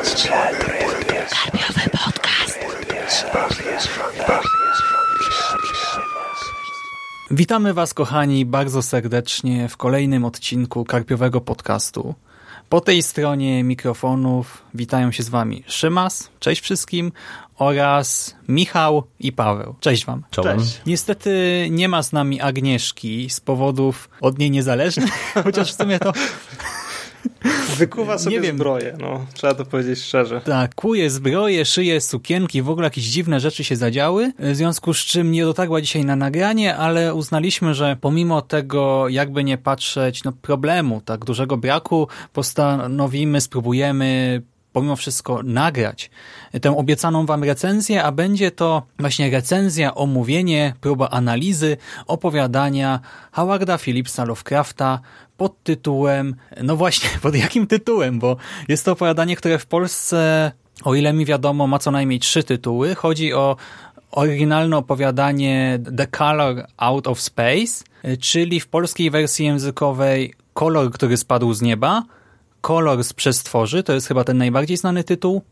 Karpiowy podcast. Witamy Was, kochani, bardzo serdecznie w kolejnym odcinku Karpiowego Podcastu. Po tej stronie mikrofonów witają się z Wami Szymas, cześć wszystkim, oraz Michał i Paweł. Cześć Wam. Cześć. Niestety nie ma z nami Agnieszki z powodów od niej niezależnych, chociaż w sumie to Wykuwa sobie nie wiem. zbroję, no, trzeba to powiedzieć szczerze. Tak, kuje zbroję, szyje sukienki, w ogóle jakieś dziwne rzeczy się zadziały, w związku z czym nie dotarła dzisiaj na nagranie, ale uznaliśmy, że pomimo tego, jakby nie patrzeć, no problemu, tak dużego braku, postanowimy, spróbujemy pomimo wszystko nagrać tę obiecaną wam recenzję, a będzie to właśnie recenzja, omówienie, próba analizy, opowiadania Howarda Phillipsa Lovecrafta pod tytułem, no właśnie, pod jakim tytułem, bo jest to opowiadanie, które w Polsce, o ile mi wiadomo, ma co najmniej trzy tytuły. Chodzi o oryginalne opowiadanie The Color Out of Space, czyli w polskiej wersji językowej Kolor, który spadł z nieba, Kolor z przestworzy, to jest chyba ten najbardziej znany tytuł,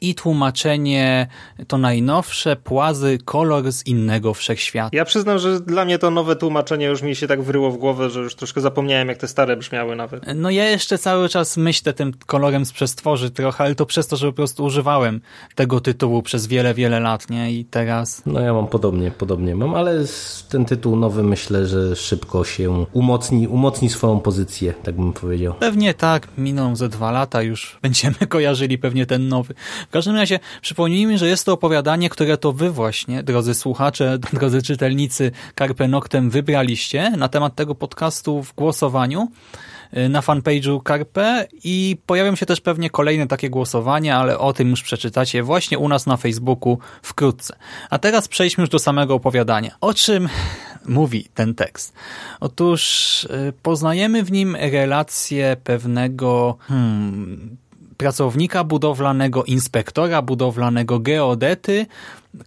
i tłumaczenie to najnowsze, płazy, kolor z innego wszechświata. Ja przyznam, że dla mnie to nowe tłumaczenie już mi się tak wryło w głowę, że już troszkę zapomniałem, jak te stare brzmiały nawet. No ja jeszcze cały czas myślę tym kolorem z przestworzy trochę, ale to przez to, że po prostu używałem tego tytułu przez wiele, wiele lat, nie? I teraz... No ja mam podobnie, podobnie mam, ale ten tytuł nowy myślę, że szybko się umocni, umocni swoją pozycję, tak bym powiedział. Pewnie tak, miną ze dwa lata już będziemy kojarzyli pewnie ten nowy. W każdym razie przypomnijmy, że jest to opowiadanie, które to wy właśnie, drodzy słuchacze, drodzy czytelnicy Carpe Noctem wybraliście na temat tego podcastu w głosowaniu y, na fanpage'u Carpe i pojawią się też pewnie kolejne takie głosowania, ale o tym już przeczytacie właśnie u nas na Facebooku wkrótce. A teraz przejdźmy już do samego opowiadania. O czym mówi ten tekst? Otóż y, poznajemy w nim relację pewnego hmm, pracownika budowlanego, inspektora budowlanego, geodety,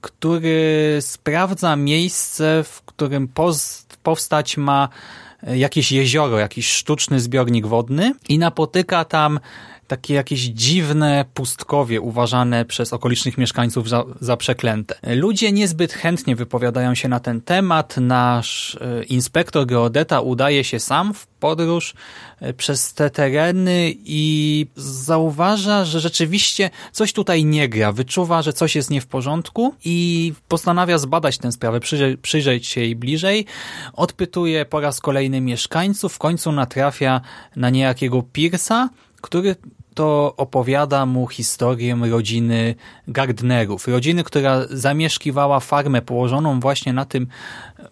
który sprawdza miejsce, w którym powstać ma jakieś jezioro, jakiś sztuczny zbiornik wodny i napotyka tam takie jakieś dziwne pustkowie uważane przez okolicznych mieszkańców za, za przeklęte. Ludzie niezbyt chętnie wypowiadają się na ten temat. Nasz e, inspektor geodeta udaje się sam w podróż e, przez te tereny i zauważa, że rzeczywiście coś tutaj nie gra. Wyczuwa, że coś jest nie w porządku i postanawia zbadać tę sprawę, przyjrzeć, przyjrzeć się jej bliżej. Odpytuje po raz kolejny mieszkańców, w końcu natrafia na niejakiego Piersa, który to opowiada mu historię rodziny Gardnerów. Rodziny, która zamieszkiwała farmę położoną właśnie na tym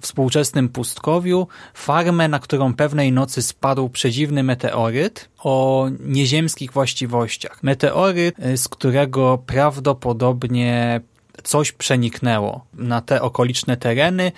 współczesnym pustkowiu. Farmę, na którą pewnej nocy spadł przedziwny meteoryt o nieziemskich właściwościach. Meteoryt, z którego prawdopodobnie coś przeniknęło na te okoliczne tereny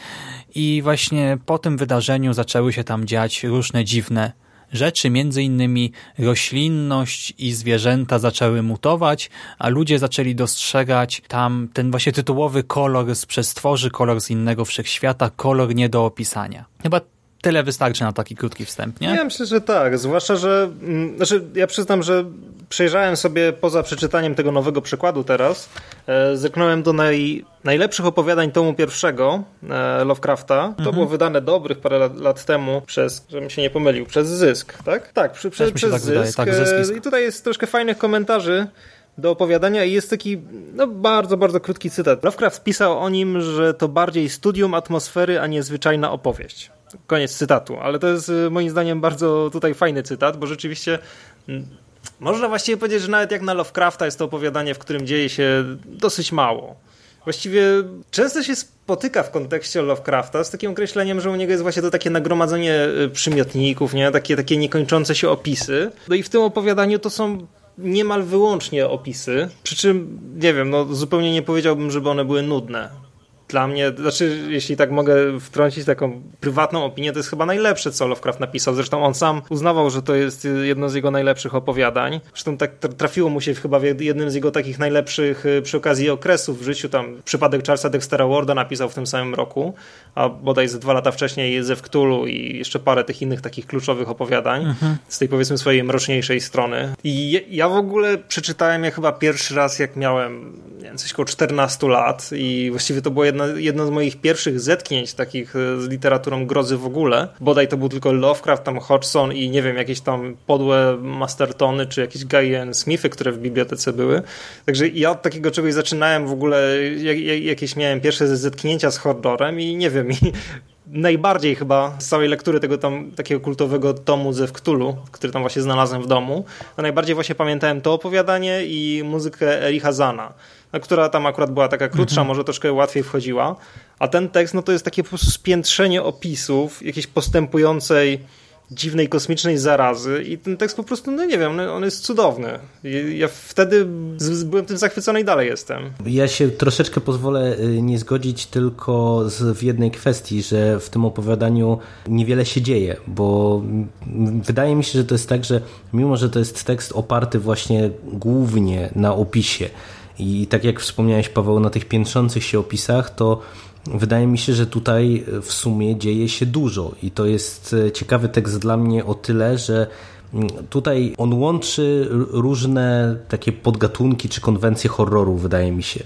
i właśnie po tym wydarzeniu zaczęły się tam dziać różne dziwne rzeczy, między innymi roślinność i zwierzęta zaczęły mutować, a ludzie zaczęli dostrzegać tam ten właśnie tytułowy kolor z przestworzy, kolor z innego wszechświata, kolor nie do opisania. Chyba tyle wystarczy na taki krótki wstęp, nie? Ja myślę, że tak. Zwłaszcza, że mm, znaczy, ja przyznam, że przejrzałem sobie poza przeczytaniem tego nowego przykładu teraz, e, zerknąłem do naj, najlepszych opowiadań tomu pierwszego e, Lovecrafta. To mhm. było wydane dobrych parę lat, lat, temu przez, żebym się nie pomylił, przez Zysk, tak? Tak, przy, przy, przez tak zysk. Tak, zysk. I tutaj jest troszkę fajnych komentarzy do opowiadania i jest taki no, bardzo, bardzo krótki cytat. Lovecraft pisał o nim, że to bardziej studium atmosfery, a nie zwyczajna opowieść. Koniec cytatu, ale to jest moim zdaniem bardzo tutaj fajny cytat, bo rzeczywiście można właściwie powiedzieć, że nawet jak na Lovecrafta jest to opowiadanie, w którym dzieje się dosyć mało. Właściwie często się spotyka w kontekście Lovecrafta z takim określeniem, że u niego jest właśnie to takie nagromadzenie y, przymiotników, nie? Takie, takie niekończące się opisy. No i w tym opowiadaniu to są niemal wyłącznie opisy, przy czym, nie wiem, no zupełnie nie powiedziałbym, żeby one były nudne. Dla mnie, znaczy jeśli tak mogę wtrącić taką prywatną opinię, to jest chyba najlepsze, co Lovecraft napisał. Zresztą on sam uznawał, że to jest jedno z jego najlepszych opowiadań. Zresztą tak trafiło mu się chyba w jednym z jego takich najlepszych y, przy okazji okresów w życiu. Tam przypadek Charlesa Dextera Warda napisał w tym samym roku, a bodaj ze dwa lata wcześniej Ze Cthulhu i jeszcze parę tych innych takich kluczowych opowiadań mhm. z tej powiedzmy swojej mroczniejszej strony. I ja w ogóle przeczytałem je chyba pierwszy raz, jak miałem nie wiem, coś około 14 lat i właściwie to było jedno, jedno z moich pierwszych zetknięć takich e, z literaturą grozy w ogóle. Bodaj to był tylko Lovecraft, tam Hodgson i nie wiem, jakieś tam podłe Mastertony czy jakieś Guy Smithy, które w bibliotece były. Także ja od takiego czegoś zaczynałem w ogóle, jak, jakieś miałem pierwsze zetknięcia z horrorem i nie wiem, i najbardziej chyba z całej lektury tego tam takiego kultowego tomu ze Wktulu, który tam właśnie znalazłem w domu, to najbardziej właśnie pamiętałem to opowiadanie i muzykę Ericha Zana, która tam akurat była taka krótsza, mhm. może troszkę łatwiej wchodziła, a ten tekst no to jest takie po prostu spiętrzenie opisów jakiejś postępującej dziwnej kosmicznej zarazy i ten tekst po prostu, no nie wiem, on jest cudowny. Ja wtedy byłem tym zachwycony i dalej jestem. Ja się troszeczkę pozwolę y, nie zgodzić tylko z, w jednej kwestii, że w tym opowiadaniu niewiele się dzieje, bo wydaje mi się, że to jest tak, że mimo, że to jest tekst oparty właśnie głównie na opisie i tak jak wspomniałeś Paweł, na tych piętrzących się opisach, to Wydaje mi się, że tutaj w sumie dzieje się dużo i to jest e, ciekawy tekst dla mnie o tyle, że mm, tutaj on łączy różne takie podgatunki czy konwencje horroru, wydaje mi się.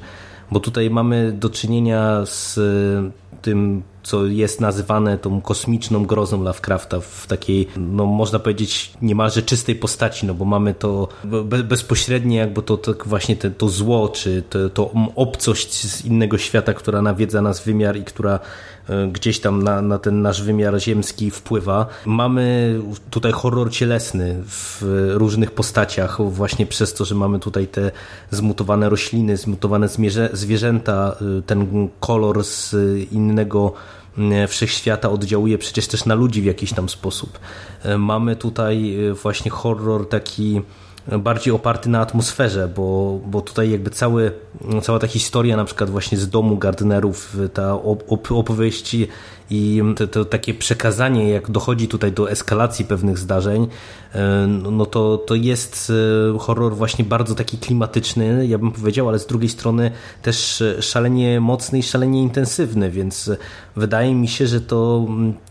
Bo tutaj mamy do czynienia z e, tym co jest nazywane tą kosmiczną grozą Lovecrafta w takiej, no można powiedzieć, niemalże czystej postaci, no bo mamy to be, bezpośrednie jakby to, to właśnie te, to zło, czy to, to obcość z innego świata, która nawiedza nas wymiar i która e, gdzieś tam na, na ten nasz wymiar ziemski wpływa. Mamy tutaj horror cielesny w różnych postaciach, właśnie przez to, że mamy tutaj te zmutowane rośliny, zmutowane zwierzęta, e, ten kolor z innego wszechświata oddziałuje przecież też na ludzi w jakiś tam sposób. E, mamy tutaj e, właśnie horror taki bardziej oparty na atmosferze, bo, bo tutaj jakby cały, cała ta historia na przykład właśnie z domu Gardnerów, ta op opowieści i to, to, takie przekazanie, jak dochodzi tutaj do eskalacji pewnych zdarzeń, e, no to, to jest e, horror właśnie bardzo taki klimatyczny, ja bym powiedział, ale z drugiej strony też szalenie mocny i szalenie intensywny, więc wydaje mi się, że to,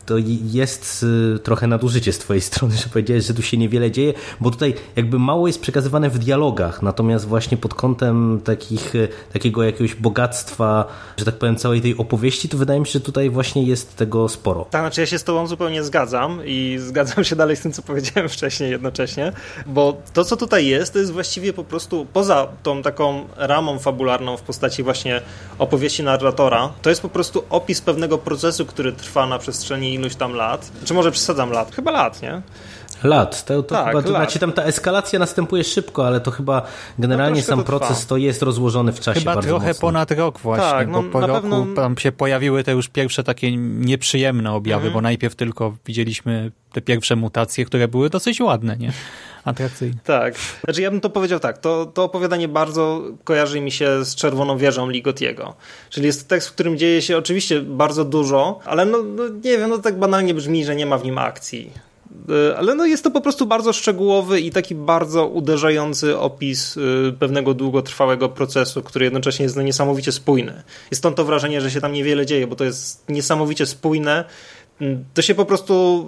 to jest e, trochę nadużycie z twojej strony, że powiedziałeś, że tu się niewiele dzieje, bo tutaj jakby mało jest przekazywane w dialogach, natomiast właśnie pod kątem takich, takiego jakiegoś bogactwa, że tak powiem, całej tej opowieści, to wydaje mi się, że tutaj właśnie jest jest tego sporo. Tak, znaczy ja się z tobą zupełnie zgadzam i zgadzam się dalej z tym, co powiedziałem wcześniej jednocześnie, bo to, co tutaj jest, to jest właściwie po prostu poza tą taką ramą fabularną w postaci właśnie opowieści narratora, to jest po prostu opis pewnego procesu, który trwa na przestrzeni iluś tam lat. Czy może przesadzam lat? Chyba lat, nie? Lat. To, to tak, chyba, to lat. Znaczy tam ta eskalacja następuje szybko, ale to chyba generalnie no, sam to proces to jest rozłożony w czasie chyba bardzo trochę mocno. ponad rok właśnie, tak, no, bo po roku pewno... tam się pojawiły te już pierwsze takie nieprzyjemne objawy, mhm. bo najpierw tylko widzieliśmy te pierwsze mutacje, które były dosyć ładne, nie? Atrakcyjne. Tak. Znaczy ja bym to powiedział tak, to, to opowiadanie bardzo kojarzy mi się z Czerwoną Wieżą Ligotiego. Czyli jest to tekst, w którym dzieje się oczywiście bardzo dużo, ale no, no nie wiem, no tak banalnie brzmi, że nie ma w nim akcji. E, ale no jest to po prostu bardzo szczegółowy i taki bardzo uderzający opis e, pewnego długotrwałego procesu, który jednocześnie jest no niesamowicie spójny. Jest stąd to wrażenie, że się tam niewiele dzieje, bo to jest niesamowicie spójne. Mm, to się po prostu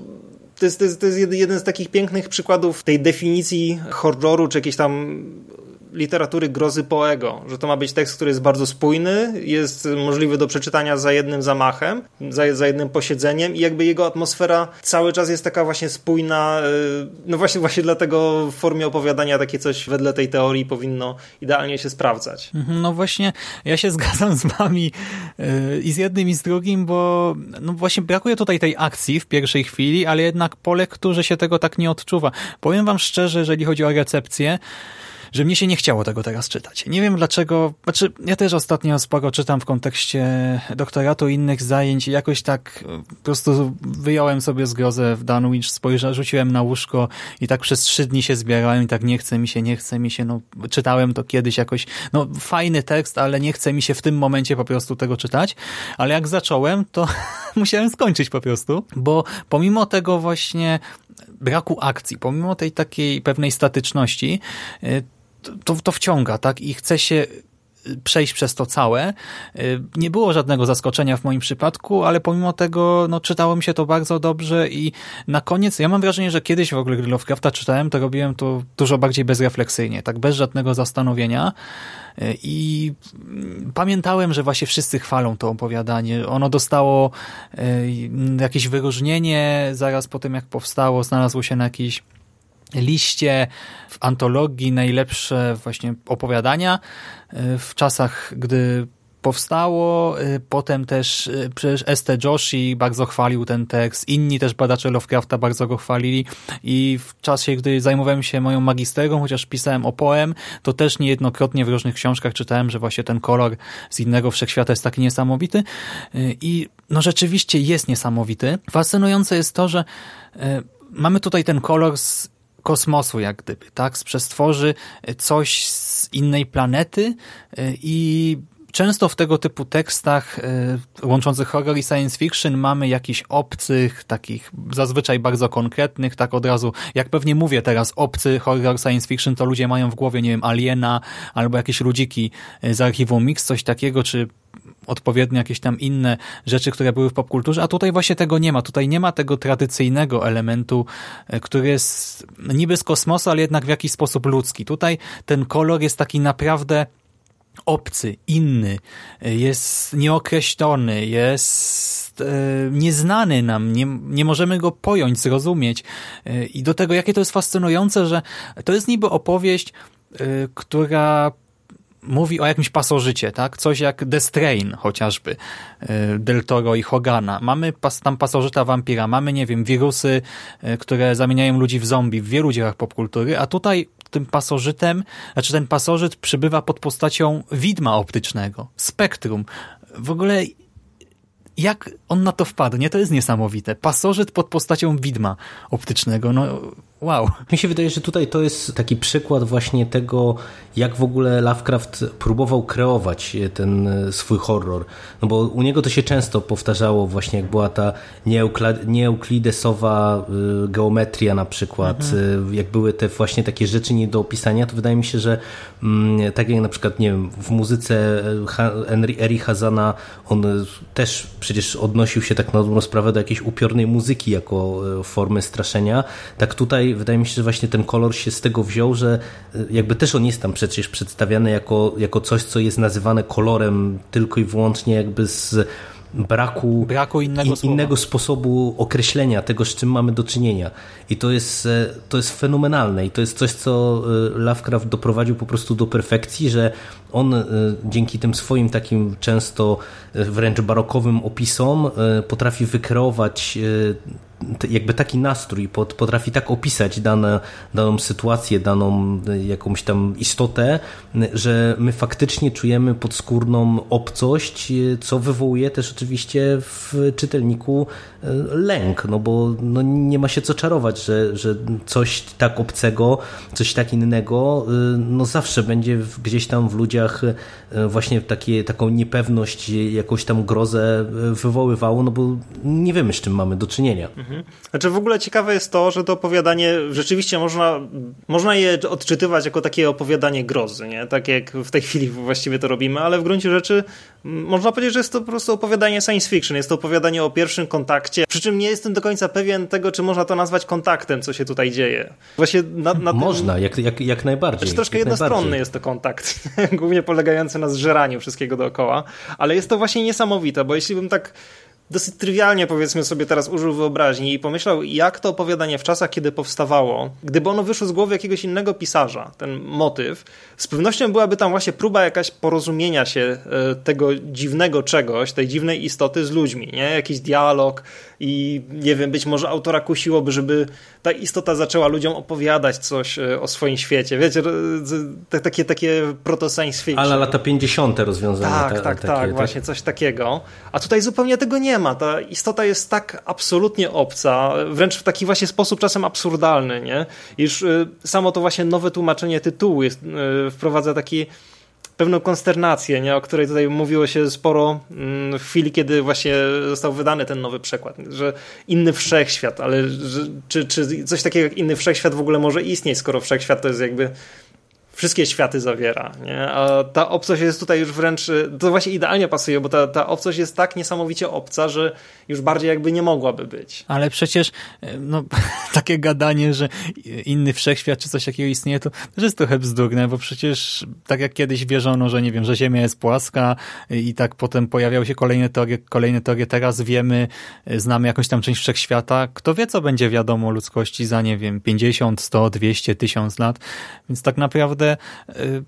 to jest, to jest, to jest jeden z takich pięknych przykładów tej definicji horroru, czy jakiejś tam literatury grozy Poego, że to ma być tekst, który jest bardzo spójny, jest możliwy do przeczytania za jednym zamachem, za, za jednym posiedzeniem i jakby jego atmosfera cały czas jest taka właśnie spójna, y, no właśnie, właśnie dlatego w formie opowiadania takie coś wedle tej teorii powinno idealnie się sprawdzać. Mhm, no właśnie, ja się zgadzam z wami y, i z jednym i z drugim, bo no właśnie brakuje tutaj tej akcji w pierwszej chwili, ale jednak po lekturze się tego tak nie odczuwa. Powiem wam szczerze, jeżeli chodzi o recepcję, że mnie się nie chciało tego teraz czytać. Nie wiem dlaczego, znaczy ja też ostatnio sporo czytam w kontekście doktoratu i innych zajęć i jakoś tak po prostu wyjąłem sobie zgrozę w Dunwich, spojrzałem, rzuciłem na łóżko i tak przez trzy dni się zbierałem i tak nie chce mi się, nie chce mi się, no czytałem to kiedyś jakoś, no fajny tekst, ale nie chce mi się w tym momencie po prostu tego czytać, ale jak zacząłem, to musiałem skończyć po prostu, bo pomimo tego właśnie braku akcji, pomimo tej takiej pewnej statyczności, y, to, to wciąga, tak? I chce się przejść przez to całe. Y, nie było żadnego zaskoczenia w moim przypadku, ale pomimo tego no, czytało mi się to bardzo dobrze i na koniec, ja mam wrażenie, że kiedyś w ogóle gdy Lovecrafta czytałem, to robiłem to dużo bardziej bezrefleksyjnie, tak bez żadnego zastanowienia y, i pamiętałem, że właśnie wszyscy chwalą to opowiadanie. Ono dostało y, jakieś wyróżnienie zaraz po tym, jak powstało, znalazło się na jakiejś liście w antologii najlepsze właśnie opowiadania e, w czasach, gdy powstało. E, potem też e, przecież Este Joshi bardzo chwalił ten tekst. Inni też badacze Lovecrafta bardzo go chwalili i w czasie, gdy zajmowałem się moją magisterą, chociaż pisałem o poem, to też niejednokrotnie w różnych książkach czytałem, że właśnie ten kolor z innego wszechświata jest taki niesamowity i no rzeczywiście jest niesamowity. Fascynujące jest to, że mamy tutaj ten kolor z kosmosu, jak gdyby, tak? Z przestworzy coś z innej planety e, i Często w tego typu tekstach e, łączących horror i science fiction mamy jakichś obcych, takich zazwyczaj bardzo konkretnych, tak od razu, jak pewnie mówię teraz, obcy horror science fiction, to ludzie mają w głowie, nie wiem, Aliena albo jakieś ludziki e, z archiwum Mix, coś takiego, czy odpowiednio jakieś tam inne rzeczy, które były w popkulturze, a tutaj właśnie tego nie ma. Tutaj nie ma tego tradycyjnego elementu, e, który jest niby z kosmosu, ale jednak w jakiś sposób ludzki. Tutaj ten kolor jest taki naprawdę obcy, inny, e, jest nieokreślony, jest e, nieznany nam, nie, nie możemy go pojąć, zrozumieć. I do tego, jakie to jest fascynujące, że to jest niby opowieść, która mówi o jakimś pasożycie, tak? Coś jak The Strain chociażby, e, Del Toro i Hogana. Mamy pas, tam pasożyta wampira, mamy, nie wiem, wirusy, e, które zamieniają ludzi w zombie w wielu dziełach popkultury, a tutaj tym pasożytem, znaczy ten pasożyt przybywa pod postacią widma optycznego, spektrum. W ogóle jak on na to wpadł, nie? To jest niesamowite. Pasożyt pod postacią widma optycznego, no wow. Mi się wydaje, że tutaj to jest taki przykład właśnie tego, jak w ogóle Lovecraft próbował kreować ten e, swój horror. No bo u niego to się często powtarzało właśnie, jak była ta nieeuklidesowa e, geometria na przykład, mhm. E, jak były te właśnie takie rzeczy nie do opisania, to wydaje mi się, że mm, tak jak na przykład, nie wiem, w muzyce Eri Hazana, on też przecież odnosił się tak na dobrą sprawę do jakiejś upiornej muzyki jako formy straszenia, tak tutaj wydaje mi się, że właśnie ten kolor się z tego wziął, że jakby też on jest tam przecież przedstawiane jako, jako coś, co jest nazywane kolorem tylko i wyłącznie jakby z braku, braku innego, innego sposobu określenia tego, z czym mamy do czynienia. I to jest, e, to jest fenomenalne i to jest coś, co e, Lovecraft doprowadził po prostu do perfekcji, że on e, dzięki tym swoim takim często wręcz barokowym opisom potrafi wykreować jakby taki nastrój, potrafi tak opisać dane, daną sytuację, daną e, jakąś tam istotę, że my faktycznie czujemy podskórną obcość, e, co wywołuje też oczywiście w czytelniku lęk, no bo no nie ma się co czarować, że, że coś tak obcego, coś tak innego, no zawsze będzie gdzieś tam w ludziach właśnie takie, taką niepewność, jakąś tam grozę wywoływało, no bo nie wiemy z czym mamy do czynienia. Mhm. Znaczy w ogóle ciekawe jest to, że to opowiadanie rzeczywiście można, można je odczytywać jako takie opowiadanie grozy, nie? Tak jak w tej chwili właściwie to robimy, ale w gruncie rzeczy można powiedzieć, że jest to po prostu opowiadanie science fiction, jest to opowiadanie o pierwszym kontakcie, przy czym nie jestem do końca pewien tego, czy można to nazwać kontaktem, co się tutaj dzieje. Właśnie na, na można, tym... jak, jak, jak najbardziej. Znaczy, troszkę jak jednostronny najbardziej. jest to kontakt, głównie polegający na zżeraniu wszystkiego dookoła, ale jest to właśnie niesamowite, bo jeśli bym tak dosyć trywialnie powiedzmy sobie teraz użył wyobraźni i pomyślał, jak to opowiadanie w czasach, kiedy powstawało, gdyby ono wyszło z głowy jakiegoś innego pisarza, ten motyw, z pewnością byłaby tam właśnie próba jakaś porozumienia się e, tego dziwnego czegoś, tej dziwnej istoty z ludźmi, nie? Jakiś dialog i nie wiem, być może autora kusiłoby, żeby ta istota zaczęła ludziom opowiadać coś o swoim świecie. Wiecie, takie, takie proto-science fiction. Ale lata 50. rozwiązania. Tak, ta, tak, tak, tak, właśnie coś takiego. A tutaj zupełnie tego nie ma. Ta istota jest tak absolutnie obca, wręcz w taki właśnie sposób czasem absurdalny, nie? Iż samo to właśnie nowe tłumaczenie tytułu jest, wprowadza taki pewną konsternację, nie? o której tutaj mówiło się sporo mm, w chwili, kiedy właśnie został wydany ten nowy przekład, że inny wszechświat, ale że, czy, czy coś takiego jak inny wszechświat w ogóle może istnieć, skoro wszechświat to jest jakby wszystkie światy zawiera, nie? a ta obcość jest tutaj już wręcz, to właśnie idealnie pasuje, bo ta, ta obcość jest tak niesamowicie obca, że już bardziej jakby nie mogłaby być. Ale przecież no, takie gadanie, że inny wszechświat czy coś takiego istnieje, to też jest trochę bzdurne, bo przecież tak jak kiedyś wierzono, że nie wiem, że Ziemia jest płaska i tak potem pojawiały się kolejne teorie, kolejne teorie, teraz wiemy, znamy jakąś tam część wszechświata, kto wie, co będzie wiadomo ludzkości za, nie wiem, 50, 100, 200, 1000 lat, więc tak naprawdę y,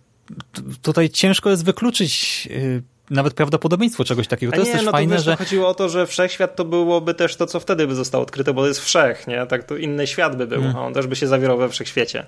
tutaj ciężko jest wykluczyć y, nawet prawdopodobieństwo czegoś takiego. To nie, jest też no fajne, to że... chodziło o to, że wszechświat to byłoby też to, co wtedy by zostało odkryte, bo to jest wszech, nie? Tak to inny świat by był, hmm. a on też by się zawierał we wszechświecie.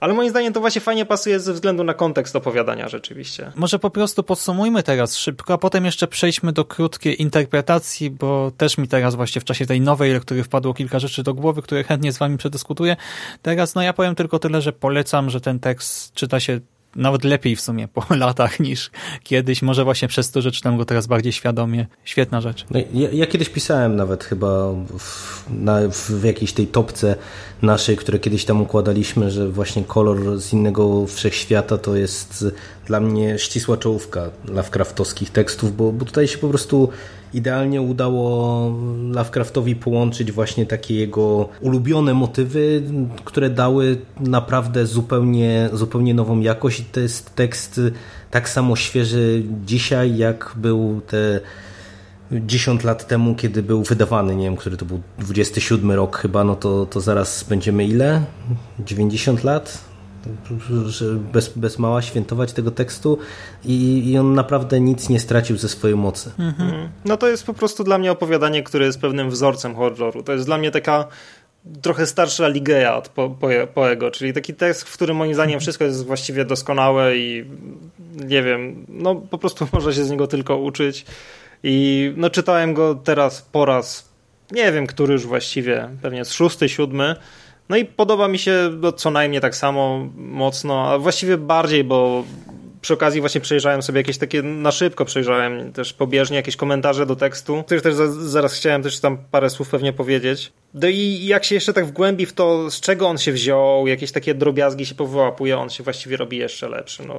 Ale moim zdaniem to właśnie fajnie pasuje ze względu na kontekst opowiadania rzeczywiście. Może po prostu podsumujmy teraz szybko, a potem jeszcze przejdźmy do krótkiej interpretacji, bo też mi teraz właśnie w czasie tej nowej lektury wpadło kilka rzeczy do głowy, które chętnie z wami przedyskutuję. Teraz no ja powiem tylko tyle, że polecam, że ten tekst czyta się nawet lepiej w sumie po latach niż kiedyś. Może właśnie przez to, że czytam go teraz bardziej świadomie. Świetna rzecz. No, ja, ja, kiedyś pisałem nawet chyba w, na, w jakiejś tej topce naszej, które kiedyś tam układaliśmy, że właśnie kolor z innego wszechświata to jest dla mnie ścisła czołówka Lovecraftowskich tekstów, bo, bo tutaj się po prostu idealnie udało Lovecraftowi połączyć właśnie takie jego ulubione motywy, które dały naprawdę zupełnie, zupełnie nową jakość i to jest tekst tak samo świeży dzisiaj, jak był te 10 lat temu, kiedy był wydawany, nie wiem, który to był 27 rok chyba, no to, to zaraz będziemy ile? 90 lat? Bez, bez mała świętować tego tekstu i, i on naprawdę nic nie stracił ze swojej mocy. Mhm. No to jest po prostu dla mnie opowiadanie, które jest pewnym wzorcem horroru. To jest dla mnie taka trochę starsza Ligeja od po, po, Poego, czyli taki tekst, w którym moim zdaniem wszystko jest właściwie doskonałe i nie wiem, no po prostu można się z niego tylko uczyć i no czytałem go teraz po raz, nie wiem, który już właściwie, pewnie z szósty, siódmy no i podoba mi się no, co najmniej tak samo mocno, a właściwie bardziej, bo przy okazji właśnie przejrzałem sobie jakieś takie, na szybko przejrzałem też pobieżnie jakieś komentarze do tekstu, których też za, zaraz chciałem też tam parę słów pewnie powiedzieć. No i jak się jeszcze tak wgłębi w to, z czego on się wziął, jakieś takie drobiazgi się powyłapuje, on się właściwie robi jeszcze lepszy. No.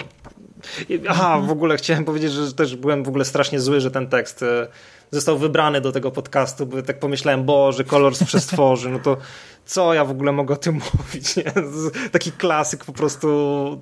Aha, w ogóle chciałem powiedzieć, że też byłem w ogóle strasznie zły, że ten tekst e, został wybrany do tego podcastu, bo tak pomyślałem, Boże, kolor z przestworzy, no to co ja w ogóle mogę o tym mówić, nie? Taki klasyk po prostu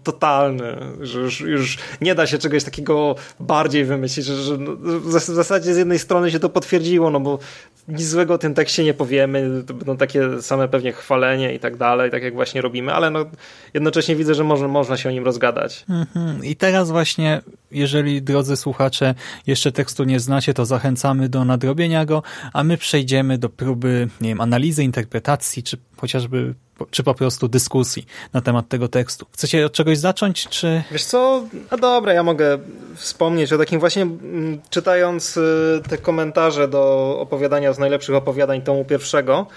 totalny, że już, już nie da się czegoś takiego bardziej wymyślić, że, że no, w zasadzie z jednej strony się to potwierdziło, no bo nic złego o tym tekście nie powiemy, to będą takie same pewnie chwalenie i tak dalej, tak jak właśnie robimy, ale no jednocześnie widzę, że może, można się o nim rozgadać. Mhm. I teraz właśnie, jeżeli drodzy słuchacze jeszcze tekstu nie znacie, to zachęcamy do nadrobienia go, a my przejdziemy do próby, nie wiem, analizy, interpretacji, czy chociażby czy po prostu dyskusji na temat tego tekstu. Chcecie od czegoś zacząć, czy... Wiesz co, no dobra, ja mogę wspomnieć o takim właśnie, mm, czytając y, te komentarze do opowiadania z najlepszych opowiadań tomu pierwszego,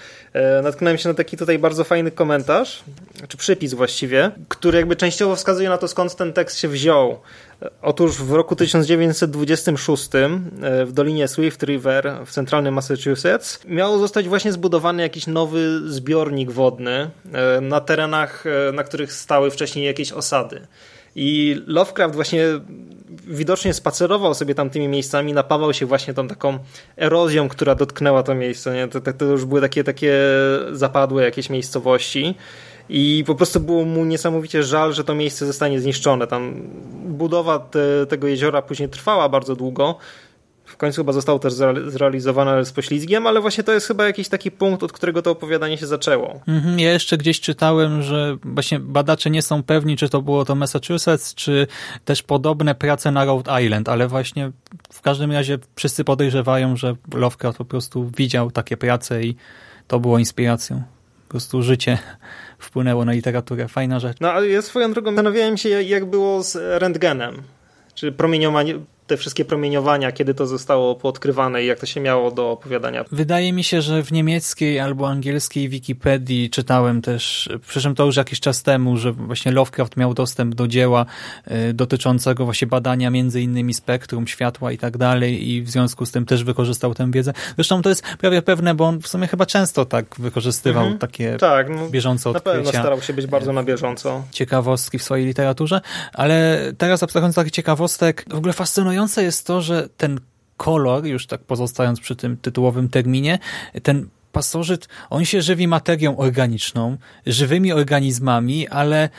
y, natknąłem się na taki tutaj bardzo fajny komentarz, czy przypis właściwie, który jakby częściowo wskazuje na to, skąd ten tekst się wziął. Otóż w roku 1926 e, w Dolinie Swift River w centralnym Massachusetts miał zostać właśnie zbudowany jakiś nowy zbiornik wodny e, na terenach, e, na których stały wcześniej jakieś osady. I Lovecraft właśnie widocznie spacerował sobie tamtymi miejscami, napawał się właśnie tą taką erozją, która dotknęła to miejsce. Nie? To, to już były takie, takie zapadłe jakieś miejscowości. I po prostu było mu niesamowicie żal, że to miejsce zostanie zniszczone. Tam budowa te, tego jeziora później trwała bardzo długo. W końcu chyba zostało też zrealizowane z poślizgiem, ale właśnie to jest chyba jakiś taki punkt, od którego to opowiadanie się zaczęło. Mhm, ja jeszcze gdzieś czytałem, że właśnie badacze nie są pewni, czy to było to Massachusetts, czy też podobne prace na Rhode Island, ale właśnie w każdym razie wszyscy podejrzewają, że Lovecraft po prostu widział takie prace i to było inspiracją prostu życie wpłynęło na literaturę. Fajna rzecz. No ale ja swoją drogą zastanawiałem się, jak było z rentgenem. Czy promieniowanie, te wszystkie promieniowania, kiedy to zostało poodkrywane i jak to się miało do opowiadania? Wydaje mi się, że w niemieckiej albo angielskiej Wikipedii czytałem też, przy czym to już jakiś czas temu, że właśnie Lovecraft miał dostęp do dzieła y, dotyczącego właśnie badania między innymi spektrum światła i tak dalej i w związku z tym też wykorzystał tę wiedzę. Zresztą to jest prawie pewne, bo on w sumie chyba często tak wykorzystywał mhm. takie tak, no, bieżące odkrycia. Na pewno starał się być bardzo na bieżąco. Ciekawostki w swojej literaturze, ale teraz abstrahując takich ciekawostek, w ogóle fascynujące fascynujące jest to, że ten kolor, już tak pozostając przy tym tytułowym terminie, ten pasożyt, on się żywi materią organiczną, żywymi organizmami, ale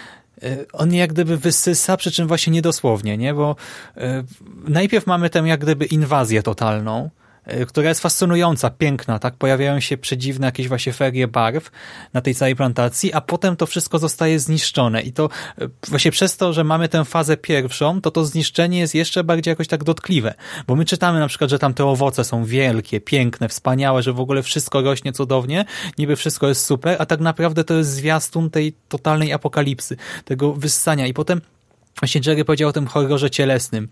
e, on jak gdyby wysysa, przy czym właśnie niedosłownie, nie? bo e, najpierw mamy tę jak gdyby inwazję totalną, która jest fascynująca, piękna, tak? Pojawiają się przedziwne jakieś właśnie ferie barw na tej całej plantacji, a potem to wszystko zostaje zniszczone. I to e, właśnie przez to, że mamy tę fazę pierwszą, to to zniszczenie jest jeszcze bardziej jakoś tak dotkliwe, bo my czytamy na przykład, że tam te owoce są wielkie, piękne, wspaniałe, że w ogóle wszystko rośnie cudownie, niby wszystko jest super, a tak naprawdę to jest zwiastun tej totalnej apokalipsy, tego wyssania. I potem Właśnie Jerry powiedział o tym horrorze cielesnym.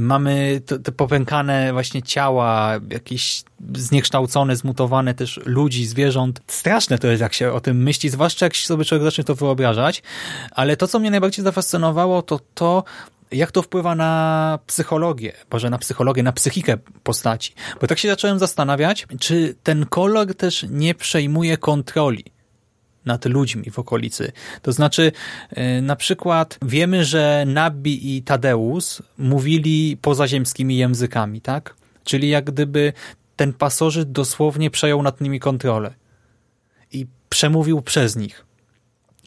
Mamy te popękane właśnie ciała, jakieś zniekształcone, zmutowane też ludzi, zwierząt. Straszne to jest, jak się o tym myśli, zwłaszcza jak sobie człowiek zacznie to wyobrażać. Ale to, co mnie najbardziej zafascynowało, to to, jak to wpływa na psychologię, może na psychologię, na psychikę postaci. Bo tak się zacząłem zastanawiać, czy ten kolor też nie przejmuje kontroli nad ludźmi w okolicy. To znaczy, e, na przykład wiemy, że Nabi i Tadeusz mówili pozaziemskimi językami, tak? Czyli jak gdyby ten pasożyt dosłownie przejął nad nimi kontrolę i przemówił przez nich.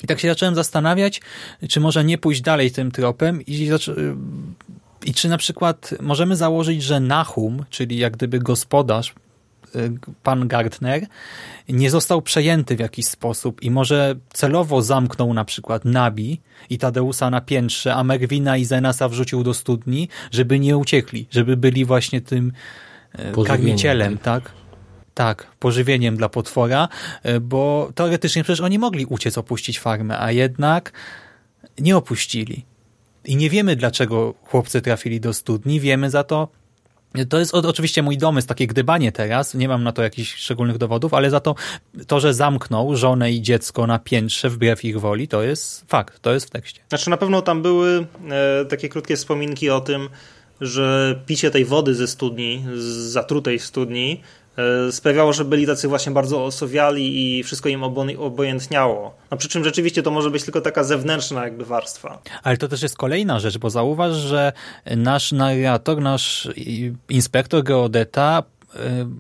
I tak się zacząłem zastanawiać, czy może nie pójść dalej tym tropem i, i czy na przykład możemy założyć, że Nahum, czyli jak gdyby gospodarz pan Gartner nie został przejęty w jakiś sposób i może celowo zamknął na przykład Nabi i Tadeusa na piętrze, a Merwina i Zenasa wrzucił do studni, żeby nie uciekli, żeby byli właśnie tym e, karmicielem, tak? Tak, pożywieniem dla potwora, e, bo teoretycznie przecież oni mogli uciec, opuścić farmę, a jednak nie opuścili. I nie wiemy, dlaczego chłopcy trafili do studni, wiemy za to, to jest oczywiście mój domysł, takie gdybanie teraz, nie mam na to jakichś szczególnych dowodów, ale za to, to, że zamknął żonę i dziecko na piętrze wbrew ich woli, to jest fakt, to jest w tekście. Znaczy na pewno tam były e, takie krótkie wspominki o tym, że picie tej wody ze studni, z zatrutej studni, sprawiało, że byli tacy właśnie bardzo osowiali i wszystko im obojętniało. No przy czym rzeczywiście to może być tylko taka zewnętrzna jakby warstwa. Ale to też jest kolejna rzecz, bo zauważ, że nasz narrator, nasz inspektor geodeta e,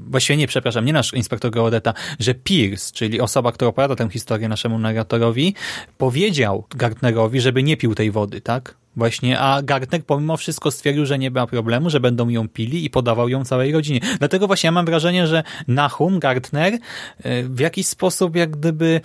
właściwie nie, przepraszam, nie nasz inspektor geodeta, że Pierce, czyli osoba, która opowiada tę historię naszemu narratorowi, powiedział Gartnerowi, żeby nie pił tej wody, tak? Właśnie, a Gartner pomimo wszystko stwierdził, że nie ma problemu, że będą ją pili i podawał ją całej rodzinie. Dlatego właśnie ja mam wrażenie, że Nahum, Gartner e, w jakiś sposób jak gdyby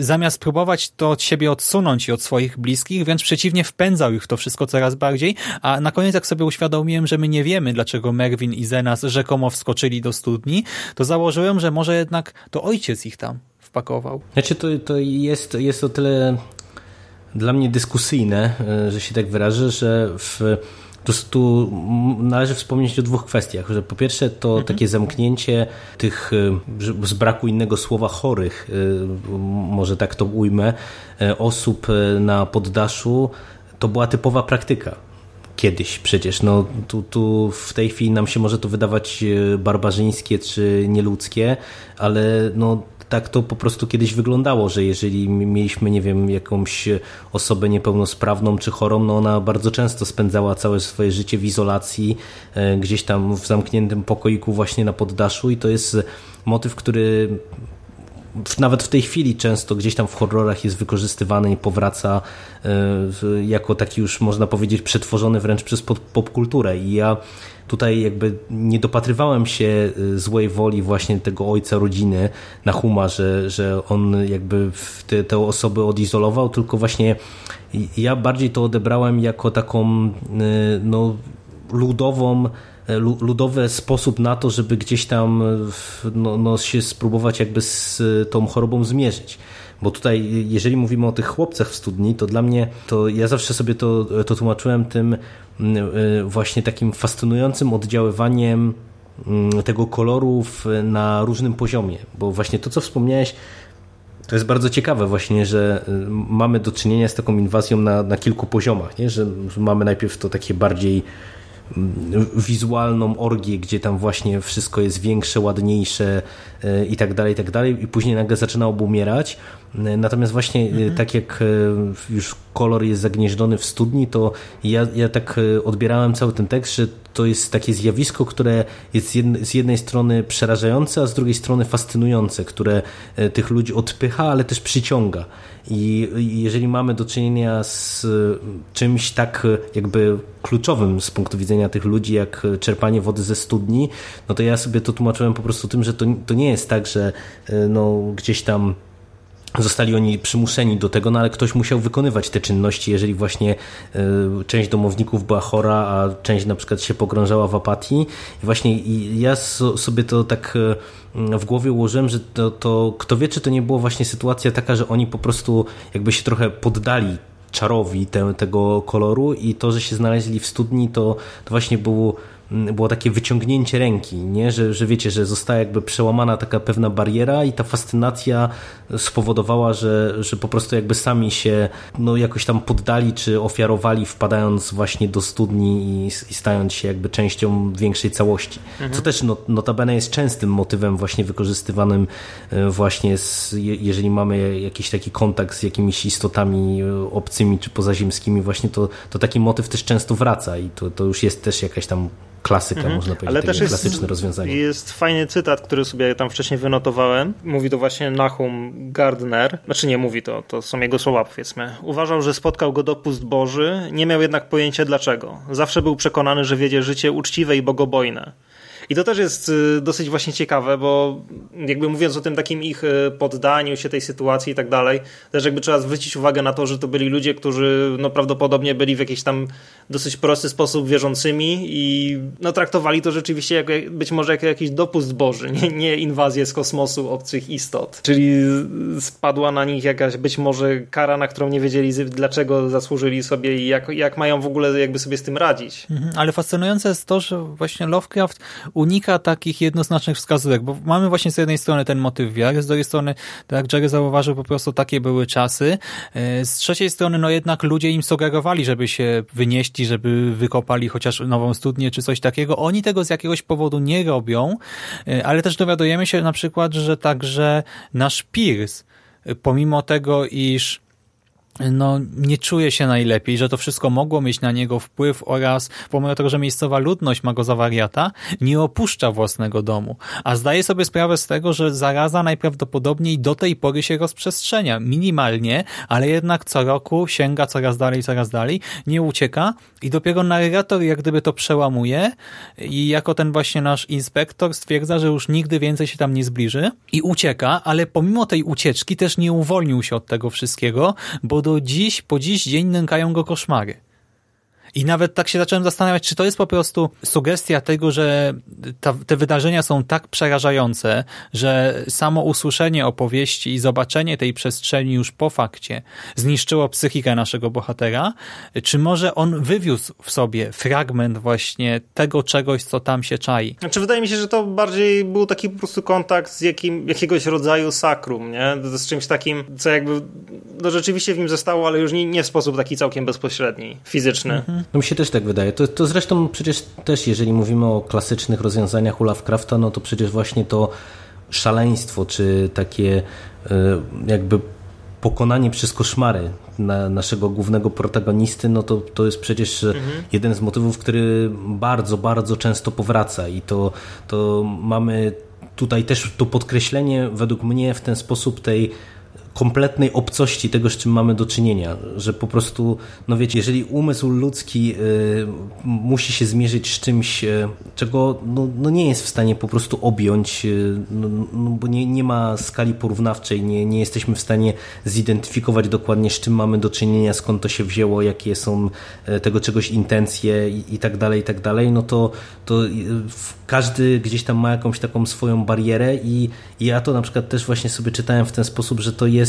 zamiast próbować to od siebie odsunąć i od swoich bliskich, wręcz przeciwnie wpędzał ich w to wszystko coraz bardziej, a na koniec jak sobie uświadomiłem, że my nie wiemy, dlaczego Merwin i Zenas rzekomo wskoczyli do studni, to założyłem, że może jednak to ojciec ich tam wpakował. Znaczy to, to jest, jest o tyle dla mnie dyskusyjne, e, że się tak wyrażę, że w po prostu należy wspomnieć o dwóch kwestiach. Że po pierwsze to mhm. takie zamknięcie tych e, z braku innego słowa chorych, e, może tak to ujmę, osób na poddaszu to była typowa praktyka. Kiedyś przecież. No, tu, tu w tej chwili nam się może to wydawać barbarzyńskie czy nieludzkie, ale no, tak to po prostu kiedyś wyglądało, że jeżeli mieliśmy, nie wiem, jakąś osobę niepełnosprawną czy chorą, no ona bardzo często spędzała całe swoje życie w izolacji, e, gdzieś tam w zamkniętym pokoiku właśnie na poddaszu i to jest motyw, który nawet w tej chwili często gdzieś tam w horrorach jest wykorzystywany i powraca e, jako taki już można powiedzieć przetworzony wręcz przez popkulturę. I ja Tutaj jakby nie dopatrywałem się y, złej woli właśnie tego ojca rodziny na Huma, że, że on jakby te, te osoby odizolował, tylko właśnie ja bardziej to odebrałem jako taką y, no, ludową ludowy sposób na to, żeby gdzieś tam no, no się spróbować jakby z tą chorobą zmierzyć. Bo tutaj, jeżeli mówimy o tych chłopcach w studni, to dla mnie, to ja zawsze sobie to, to tłumaczyłem tym właśnie takim fascynującym oddziaływaniem tego koloru na różnym poziomie. Bo właśnie to, co wspomniałeś, to jest bardzo ciekawe właśnie, że mamy do czynienia z taką inwazją na, na kilku poziomach, nie? że mamy najpierw to takie bardziej wizualną orgię, gdzie tam właśnie wszystko jest większe, ładniejsze y, i tak dalej, i tak dalej i później nagle zaczyna obumierać. Natomiast właśnie y, mhm. tak jak już kolor jest zagnieżdżony w studni, to ja, ja tak odbierałem cały ten tekst, że to jest takie zjawisko, które jest z jednej strony przerażające, a z drugiej strony fascynujące, które e, tych ludzi odpycha, ale też przyciąga. I jeżeli mamy do czynienia z e, czymś tak e, jakby kluczowym z punktu widzenia tych ludzi, jak czerpanie wody ze studni, no to ja sobie to tłumaczyłem po prostu tym, że to, to nie jest tak, że no, gdzieś tam Zostali oni przymuszeni do tego, no ale ktoś musiał wykonywać te czynności, jeżeli właśnie y, część domowników była chora, a część na przykład się pogrążała w apatii. I właśnie ja sobie to tak y, w głowie ułożyłem, że to, to kto wie, czy to nie było właśnie sytuacja taka, że oni po prostu jakby się trochę poddali czarowi te, tego koloru i to, że się znaleźli w studni, to, to właśnie było było takie wyciągnięcie ręki, nie? Że, że wiecie, że została jakby przełamana taka pewna bariera i ta fascynacja spowodowała, że, że po prostu jakby sami się no, jakoś tam poddali czy ofiarowali, wpadając właśnie do studni i, i stając się jakby częścią większej całości. Mhm. Co też no, notabene jest częstym motywem właśnie wykorzystywanym e, właśnie z, jeżeli mamy jakiś taki kontakt z jakimiś istotami e, obcymi czy pozaziemskimi, właśnie to, to taki motyw też często wraca i to, to już jest też jakaś tam klasyka, mhm. można powiedzieć, Ale też jest, klasyczne rozwiązanie. Jest fajny cytat, który sobie tam wcześniej wynotowałem. Mówi to właśnie Nahum Gardner. Znaczy nie mówi to, to są jego słowa powiedzmy. Uważał, że spotkał go dopust Boży, nie miał jednak pojęcia dlaczego. Zawsze był przekonany, że wiedzie życie uczciwe i bogobojne. I to też jest y, dosyć właśnie ciekawe, bo jakby mówiąc o tym takim ich y, poddaniu się tej sytuacji i tak dalej, też jakby trzeba zwrócić uwagę na to, że to byli ludzie, którzy no prawdopodobnie byli w jakiś tam dosyć prosty sposób wierzącymi i no traktowali to rzeczywiście jako, być może jako jakiś dopust Boży, nie, nie inwazję z kosmosu obcych istot. Czyli spadła na nich jakaś być może kara, na którą nie wiedzieli dlaczego zasłużyli sobie i jak, jak mają w ogóle jakby sobie z tym radzić. Mhm, ale fascynujące jest to, że właśnie Lovecraft unika takich jednoznacznych wskazówek, bo mamy właśnie z jednej strony ten motyw wiary, z drugiej strony, tak jak Jerry zauważył, po prostu takie były czasy. E, z trzeciej strony, no jednak ludzie im sugerowali, żeby się wynieśli, żeby wykopali chociaż nową studnię czy coś takiego. Oni tego z jakiegoś powodu nie robią, e, ale też dowiadujemy się na przykład, że także nasz Pierce, pomimo tego, iż no, nie czuje się najlepiej, że to wszystko mogło mieć na niego wpływ oraz pomimo tego, że miejscowa ludność ma go za wariata, nie opuszcza własnego domu, a zdaje sobie sprawę z tego, że zaraza najprawdopodobniej do tej pory się rozprzestrzenia, minimalnie, ale jednak co roku sięga coraz dalej, coraz dalej, nie ucieka i dopiero narrator jak gdyby to przełamuje i jako ten właśnie nasz inspektor stwierdza, że już nigdy więcej się tam nie zbliży i ucieka, ale pomimo tej ucieczki też nie uwolnił się od tego wszystkiego, bo do dziś, po dziś dzień nękają go koszmary. I nawet tak się zacząłem zastanawiać, czy to jest po prostu sugestia tego, że ta, te wydarzenia są tak przerażające, że samo usłyszenie opowieści i zobaczenie tej przestrzeni już po fakcie zniszczyło psychikę naszego bohatera, czy może on wywiózł w sobie fragment właśnie tego czegoś, co tam się czai. Znaczy wydaje mi się, że to bardziej był taki po prostu kontakt z jakim, jakiegoś rodzaju sakrum, nie? Z czymś takim, co jakby no rzeczywiście w nim zostało, ale już nie, nie w sposób taki całkiem bezpośredni, fizyczny. Mhm. No mi się też tak wydaje. To, to zresztą przecież też, jeżeli mówimy o klasycznych rozwiązaniach u Lovecrafta, no to przecież właśnie to szaleństwo, czy takie e, jakby pokonanie przez koszmary na naszego głównego protagonisty, no to, to jest przecież mhm. jeden z motywów, który bardzo, bardzo często powraca i to, to mamy tutaj też to podkreślenie według mnie w ten sposób tej kompletnej obcości tego, z czym mamy do czynienia, że po prostu, no wiecie, jeżeli umysł ludzki y, musi się zmierzyć z czymś, y, czego no, no, nie jest w stanie po prostu objąć, y, no, no, bo nie, nie ma skali porównawczej, nie, nie jesteśmy w stanie zidentyfikować dokładnie, z czym mamy do czynienia, skąd to się wzięło, jakie są tego czegoś intencje i, i tak dalej, i tak dalej, no to, to każdy gdzieś tam ma jakąś taką swoją barierę i, i ja to na przykład też właśnie sobie czytałem w ten sposób, że to jest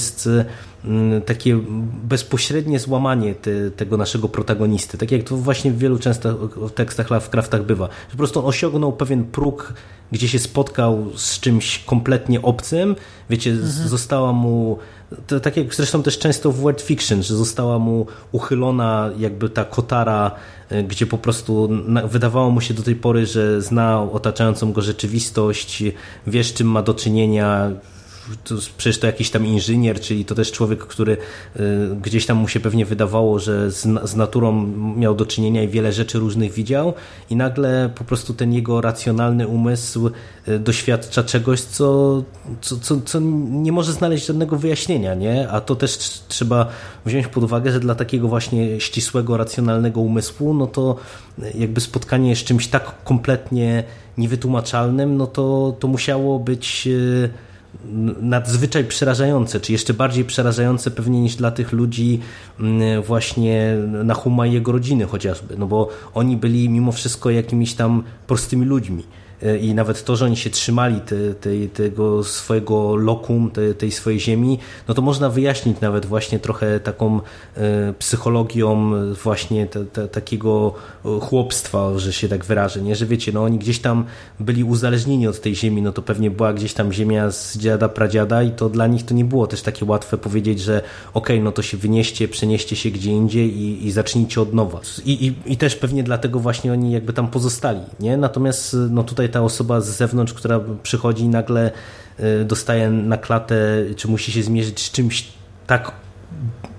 mm, takie bezpośrednie złamanie te, tego naszego protagonisty. Tak jak to właśnie w wielu często tekstach Lovecraftach bywa. Że po prostu on osiągnął pewien próg, gdzie się spotkał z czymś kompletnie obcym. Wiecie, mhm. została mu to tak jak zresztą też często w word fiction, że została mu uchylona jakby ta kotara, e, gdzie po prostu wydawało mu się do tej pory, że zna otaczającą go rzeczywistość, wie z czym ma do czynienia, to przecież to jakiś tam inżynier, czyli to też człowiek, który y, gdzieś tam mu się pewnie wydawało, że z, z naturą miał do czynienia i wiele rzeczy różnych widział i nagle po prostu ten jego racjonalny umysł y, doświadcza czegoś, co, co, co, co nie może znaleźć żadnego wyjaśnienia, nie? A to też trzeba wziąć pod uwagę, że dla takiego właśnie ścisłego, racjonalnego umysłu, no to jakby spotkanie z czymś tak kompletnie niewytłumaczalnym, no to, to musiało być y, nadzwyczaj przerażające, czy jeszcze bardziej przerażające pewnie niż dla tych ludzi mm, właśnie Nahuma i jego rodziny chociażby, no bo oni byli mimo wszystko jakimiś tam prostymi ludźmi i nawet to, że oni się trzymali te, te, tego swojego lokum, te, tej swojej ziemi, no to można wyjaśnić nawet właśnie trochę taką e, psychologią właśnie takiego chłopstwa, że się tak wyrażę, nie? że wiecie, no oni gdzieś tam byli uzależnieni od tej ziemi, no to pewnie była gdzieś tam ziemia z dziada, pradziada i to dla nich to nie było też takie łatwe powiedzieć, że okej, okay, no to się wynieście, przenieście się gdzie indziej i, i zacznijcie od nowa. I, i, I też pewnie dlatego właśnie oni jakby tam pozostali, nie? Natomiast no tutaj ta osoba z zewnątrz, która przychodzi i nagle y, dostaje na klatę, czy musi się zmierzyć z czymś tak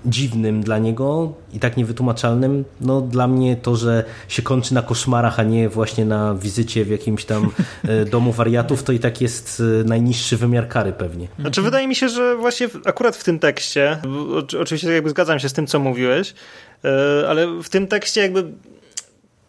dziwnym dla niego i tak niewytłumaczalnym, no dla mnie to, że się kończy na koszmarach, a nie właśnie na wizycie w jakimś tam y, domu wariatów, to i tak jest y, najniższy wymiar kary pewnie. Znaczy wydaje mi się, że właśnie akurat w tym tekście, oczywiście jakby zgadzam się z tym, co mówiłeś, ale w tym tekście jakby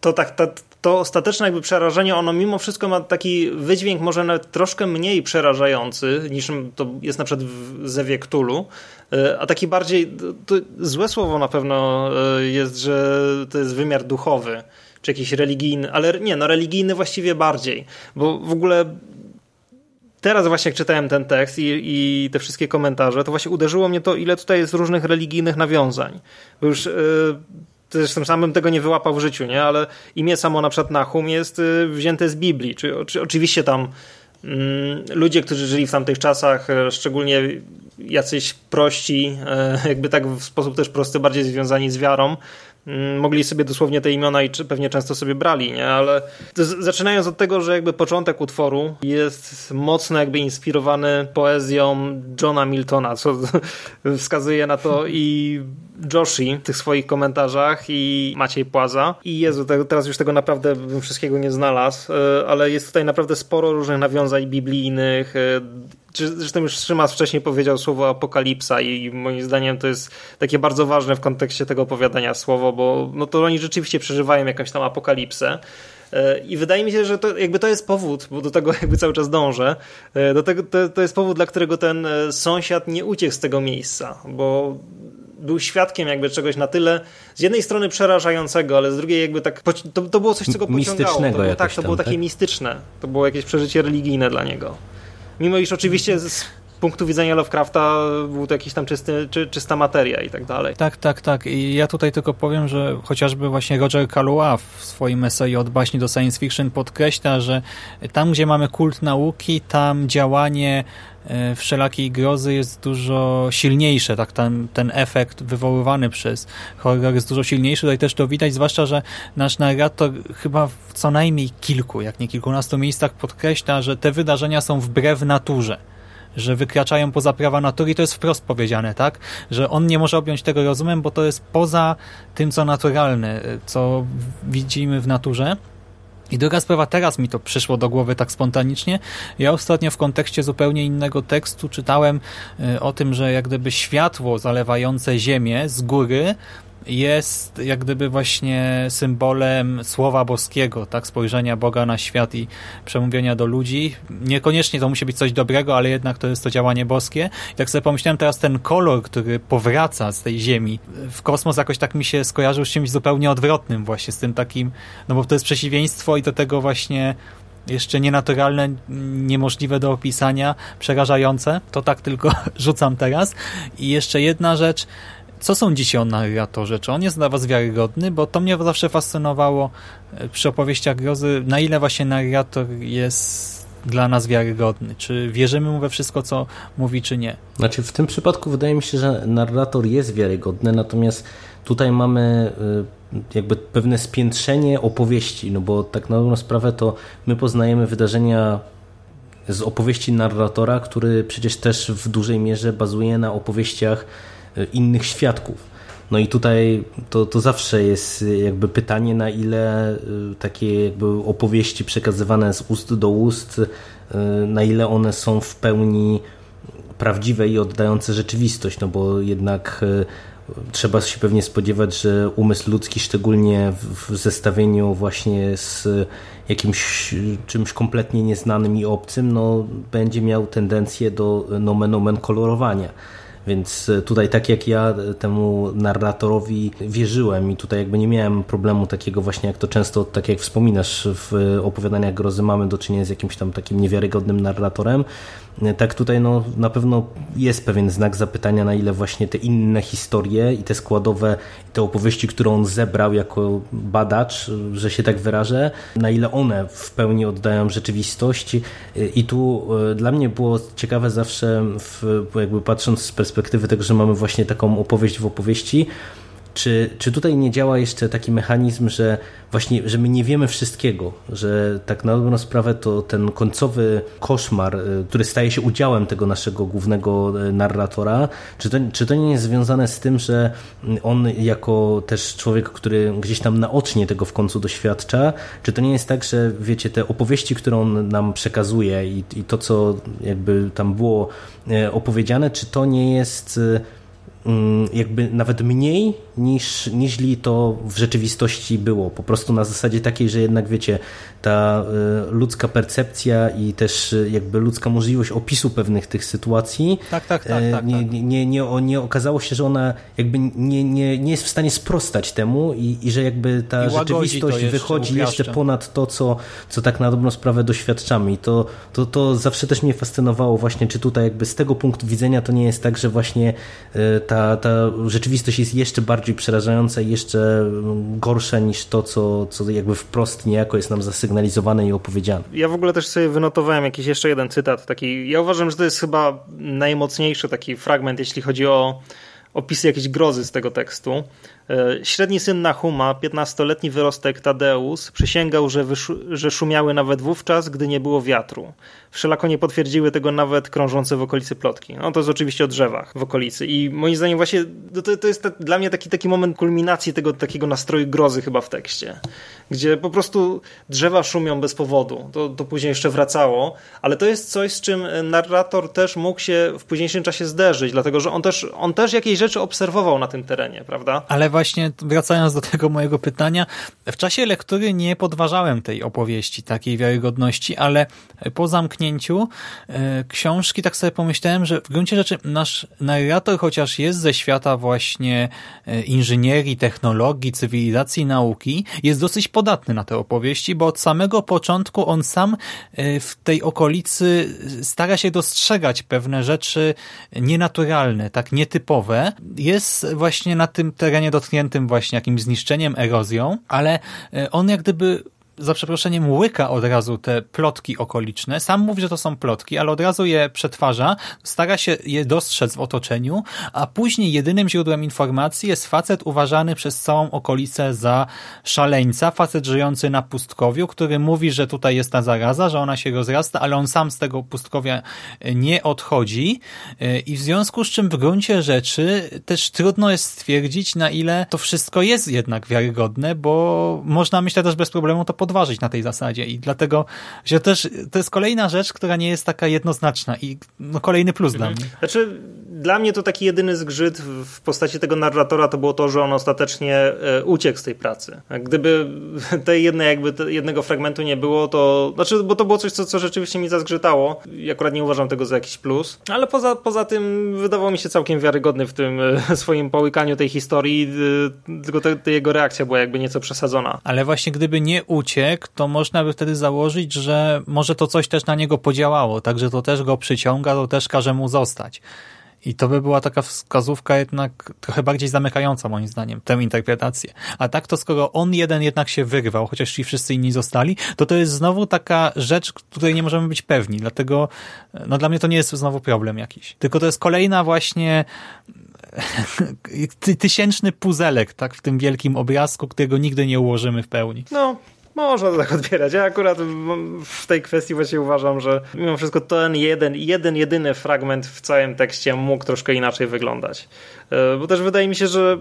to tak, ta, to ostateczne jakby przerażenie, ono mimo wszystko ma taki wydźwięk może nawet troszkę mniej przerażający niż to jest na przykład w Zewie Cthulhu, e, a taki bardziej, to złe słowo na pewno e, jest, że to jest wymiar duchowy, czy jakiś religijny, ale nie, no religijny właściwie bardziej, bo w ogóle teraz właśnie jak czytałem ten tekst i, i, te wszystkie komentarze, to właśnie uderzyło mnie to, ile tutaj jest różnych religijnych nawiązań. Bo już yy, zresztą samym tego nie wyłapał w życiu, nie? ale imię samo na przykład Nahum jest y, wzięte z Biblii. Czy, czy oczywiście tam mm, ludzie, którzy żyli w tamtych czasach, e, szczególnie jacyś prości, e, jakby tak w sposób też prosty, bardziej związani z wiarą, mogli sobie dosłownie te imiona i pewnie często sobie brali, nie? Ale zaczynając od tego, że jakby początek utworu jest mocno jakby inspirowany poezją Johna Miltona, co wskazuje na to i Joshi w tych swoich komentarzach i Maciej Płaza. I Jezu, teraz już tego naprawdę bym wszystkiego nie znalazł, e, ale jest tutaj naprawdę sporo różnych nawiązań biblijnych, e, Zresztą już Szymas wcześniej powiedział słowo apokalipsa i moim zdaniem to jest takie bardzo ważne w kontekście tego opowiadania słowo, bo no to oni rzeczywiście przeżywają jakąś tam apokalipsę. E, I wydaje mi się, że to, jakby to jest powód, bo do tego jakby cały czas dążę, e, do tego, to, to jest powód, dla którego ten e, sąsiad nie uciekł z tego miejsca, bo był świadkiem jakby czegoś na tyle z jednej strony przerażającego, ale z drugiej jakby tak to, to było coś, co go pociągało. To było, tak, to było takie tak? mistyczne. To było jakieś przeżycie religijne dla niego. Mimo iż oczywiście z punktu widzenia Lovecrafta był to jakiś tam czysty, czy, czysta materia i tak dalej. Tak, tak, tak. I ja tutaj tylko powiem, że chociażby właśnie Roger Calois w swoim eseju od baśni do science fiction podkreśla, że tam, gdzie mamy kult nauki, tam działanie e, wszelakiej grozy jest dużo silniejsze, tak ten, ten efekt wywoływany przez horror jest dużo silniejszy. Tutaj też to widać, zwłaszcza, że nasz narrator chyba w co najmniej kilku, jak nie kilkunastu miejscach podkreśla, że te wydarzenia są wbrew naturze że wykraczają poza prawa natury to jest wprost powiedziane, tak? Że on nie może objąć tego rozumem, bo to jest poza tym, co naturalne, co widzimy w naturze. I druga sprawa, teraz mi to przyszło do głowy tak spontanicznie. Ja ostatnio w kontekście zupełnie innego tekstu czytałem y, o tym, że jak gdyby światło zalewające ziemię z góry jest jak gdyby właśnie symbolem słowa boskiego, tak, spojrzenia Boga na świat i przemówienia do ludzi. Niekoniecznie to musi być coś dobrego, ale jednak to jest to działanie boskie. I tak sobie pomyślałem teraz ten kolor, który powraca z tej ziemi w kosmos jakoś tak mi się skojarzył z czymś zupełnie odwrotnym właśnie, z tym takim, no bo to jest przeciwieństwo i do tego właśnie jeszcze nienaturalne, niemożliwe do opisania, przerażające. To tak tylko rzucam teraz. I jeszcze jedna rzecz, co sądzicie o narratorze? Czy on jest dla was wiarygodny? Bo to mnie zawsze fascynowało e, przy opowieściach grozy, na ile właśnie narrator jest dla nas wiarygodny. Czy wierzymy mu we wszystko, co mówi, czy nie? Znaczy w tym przypadku wydaje mi się, że narrator jest wiarygodny, natomiast tutaj mamy e, jakby pewne spiętrzenie opowieści, no bo tak na dobrą sprawę to my poznajemy wydarzenia z opowieści narratora, który przecież też w dużej mierze bazuje na opowieściach innych świadków. No i tutaj to, to zawsze jest jakby pytanie, na ile e, takie jakby opowieści przekazywane z ust do ust, e, na ile one są w pełni prawdziwe i oddające rzeczywistość, no bo jednak trzeba się pewnie spodziewać, że umysł ludzki, szczególnie w zestawieniu właśnie z jakimś czymś kompletnie nieznanym i obcym, no, będzie miał tendencję do nomen omen kolorowania. Więc e, tutaj tak jak ja e, temu narratorowi wierzyłem i tutaj jakby nie miałem problemu takiego właśnie jak to często, tak jak wspominasz w opowiadaniach grozy mamy do czynienia z jakimś tam takim niewiarygodnym narratorem, tak tutaj no, na pewno jest pewien znak zapytania, na ile właśnie te inne historie i te składowe, te opowieści, które on zebrał jako badacz, że się tak wyrażę, na ile one w pełni oddają rzeczywistość. I tu e, dla mnie było ciekawe zawsze, w, jakby patrząc z perspektywy tego, że mamy właśnie taką opowieść w opowieści, czy, czy tutaj nie działa jeszcze taki mechanizm, że właśnie, że my nie wiemy wszystkiego, że tak na dobrą sprawę to ten końcowy koszmar, y, który staje się udziałem tego naszego głównego y, narratora, czy to, czy to nie jest związane z tym, że on jako też człowiek, który gdzieś tam naocznie tego w końcu doświadcza, czy to nie jest tak, że wiecie, te opowieści, które on nam przekazuje i, i to, co jakby tam było y, opowiedziane, czy to nie jest jakby nawet mniej niż, niż to w rzeczywistości było. Po prostu na zasadzie takiej, że jednak wiecie, ta y, ludzka percepcja i też y, jakby ludzka możliwość opisu pewnych tych sytuacji tak, tak, tak, y, tak, nie, tak. nie, nie, nie, nie okazało się, że ona jakby nie, nie, nie jest w stanie sprostać temu i, i że jakby ta I rzeczywistość jeszcze, wychodzi jeszcze ponad to, co, co tak na dobrą sprawę doświadczamy. I to, to, to zawsze też mnie fascynowało właśnie, czy tutaj jakby z tego punktu widzenia to nie jest tak, że właśnie ta, ta rzeczywistość jest jeszcze bardziej przerażająca jeszcze gorsza niż to, co, co jakby wprost niejako jest nam zasygnalizowane i opowiedziane. Ja w ogóle też sobie wynotowałem jakiś jeszcze jeden cytat. Taki, ja uważam, że to jest chyba najmocniejszy taki fragment, jeśli chodzi o opisy jakiejś grozy z tego tekstu. E, średni syn Nahuma, 15-letni wyrostek Tadeusz, przysięgał, że, że szumiały nawet wówczas, gdy nie było wiatru. Wszelako nie potwierdziły tego nawet krążące w okolicy plotki. No to jest oczywiście o drzewach w okolicy. I moim zdaniem właśnie to, to jest dla mnie taki, taki moment kulminacji tego takiego nastroju grozy chyba w tekście. Gdzie po prostu drzewa szumią bez powodu. To, to później jeszcze wracało. Ale to jest coś, z czym narrator też mógł się w późniejszym czasie zderzyć, dlatego że on też, on też jakieś rzeczy obserwował na tym terenie, prawda? Ale właśnie wracając do tego mojego pytania, w czasie lektury nie podważałem tej opowieści, takiej wiarygodności, ale po zamknięciu e, książki tak sobie pomyślałem, że w gruncie rzeczy nasz narrator, chociaż jest ze świata właśnie e, inżynierii, technologii, cywilizacji, nauki, jest dosyć podatny na te opowieści, bo od samego początku on sam e, w tej okolicy stara się dostrzegać pewne rzeczy nienaturalne, tak nietypowe. Jest właśnie na tym terenie dotknięty dotkniętym właśnie jakimś zniszczeniem, erozją, ale e, on jak gdyby za przeproszeniem łyka od razu te plotki okoliczne. Sam mówi, że to są plotki, ale od razu je przetwarza, stara się je dostrzec w otoczeniu, a później jedynym źródłem informacji jest facet uważany przez całą okolicę za szaleńca, facet żyjący na pustkowiu, który mówi, że tutaj jest ta zaraza, że ona się rozrasta, ale on sam z tego pustkowia nie odchodzi i w związku z czym w gruncie rzeczy też trudno jest stwierdzić, na ile to wszystko jest jednak wiarygodne, bo można myślę też bez problemu to podać podważyć na tej zasadzie i dlatego, że też to jest kolejna rzecz, która nie jest taka jednoznaczna i no, kolejny plus mhm. dla mnie. Znaczy, dla mnie to taki jedyny zgrzyt w postaci tego narratora to było to, że on ostatecznie e, uciekł z tej pracy. Gdyby tej jednej, jakby jednego fragmentu nie było, to znaczy, bo to było coś, co, co rzeczywiście mi zazgrzytało. I akurat nie uważam tego za jakiś plus, ale poza, poza tym wydawał mi się całkiem wiarygodny w tym e, swoim połykaniu tej historii, e, tylko ta, ta jego reakcja była jakby nieco przesadzona. Ale właśnie gdyby nie uciekł, to można by wtedy założyć, że może to coś też na niego podziałało, także to też go przyciąga, to też każe mu zostać. I to by była taka wskazówka jednak trochę bardziej zamykająca moim zdaniem, tę interpretację. A tak to skoro on jeden jednak się wyrwał, chociaż ci wszyscy inni zostali, to to jest znowu taka rzecz, której nie możemy być pewni. Dlatego no dla mnie to nie jest znowu problem jakiś. Tylko to jest kolejna właśnie tysięczny puzelek tak, w tym wielkim obrazku, którego nigdy nie ułożymy w pełni. No, można to tak odbierać. Ja akurat w tej kwestii właśnie uważam, że mimo wszystko ten jeden, jeden, jedyny fragment w całym tekście mógł troszkę inaczej wyglądać. E, bo też wydaje mi się, że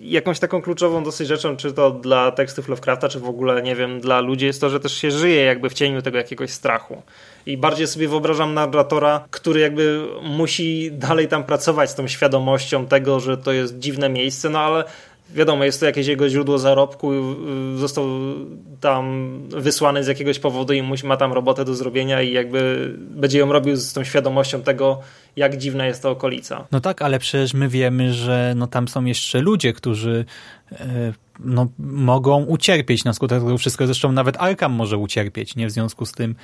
jakąś taką kluczową dosyć rzeczą, czy to dla tekstów Lovecrafta, czy w ogóle, nie wiem, dla ludzi, jest to, że też się żyje jakby w cieniu tego jakiegoś strachu. I bardziej sobie wyobrażam narratora, który jakby musi dalej tam pracować z tą świadomością tego, że to jest dziwne miejsce, no ale wiadomo, jest to jakieś jego źródło zarobku, y, został tam wysłany z jakiegoś powodu i musi, ma tam robotę do zrobienia i jakby będzie ją robił z tą świadomością tego, jak dziwna jest ta okolica. No tak, ale przecież my wiemy, że no tam są jeszcze ludzie, którzy e, no, mogą ucierpieć na skutek tego wszystkiego. Zresztą nawet Arkham może ucierpieć, nie w związku z tym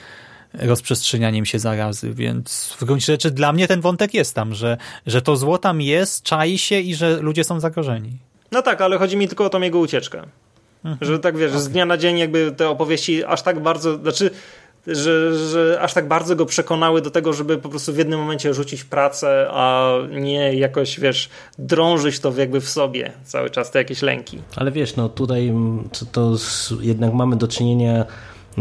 rozprzestrzenianiem się zarazy, więc w gruncie rzeczy dla mnie ten wątek jest tam, że, że to zło tam jest, czai się i że ludzie są zagrożeni. No tak, ale chodzi mi tylko o tą jego ucieczkę. Mhm. Że tak wiesz, z dnia na dzień jakby te opowieści aż tak bardzo, znaczy że, że aż tak bardzo go przekonały do tego, żeby po prostu w jednym momencie rzucić pracę, a nie jakoś, wiesz, drążyć to jakby w sobie cały czas, te jakieś lęki. Ale wiesz, no tutaj to, to jednak mamy do czynienia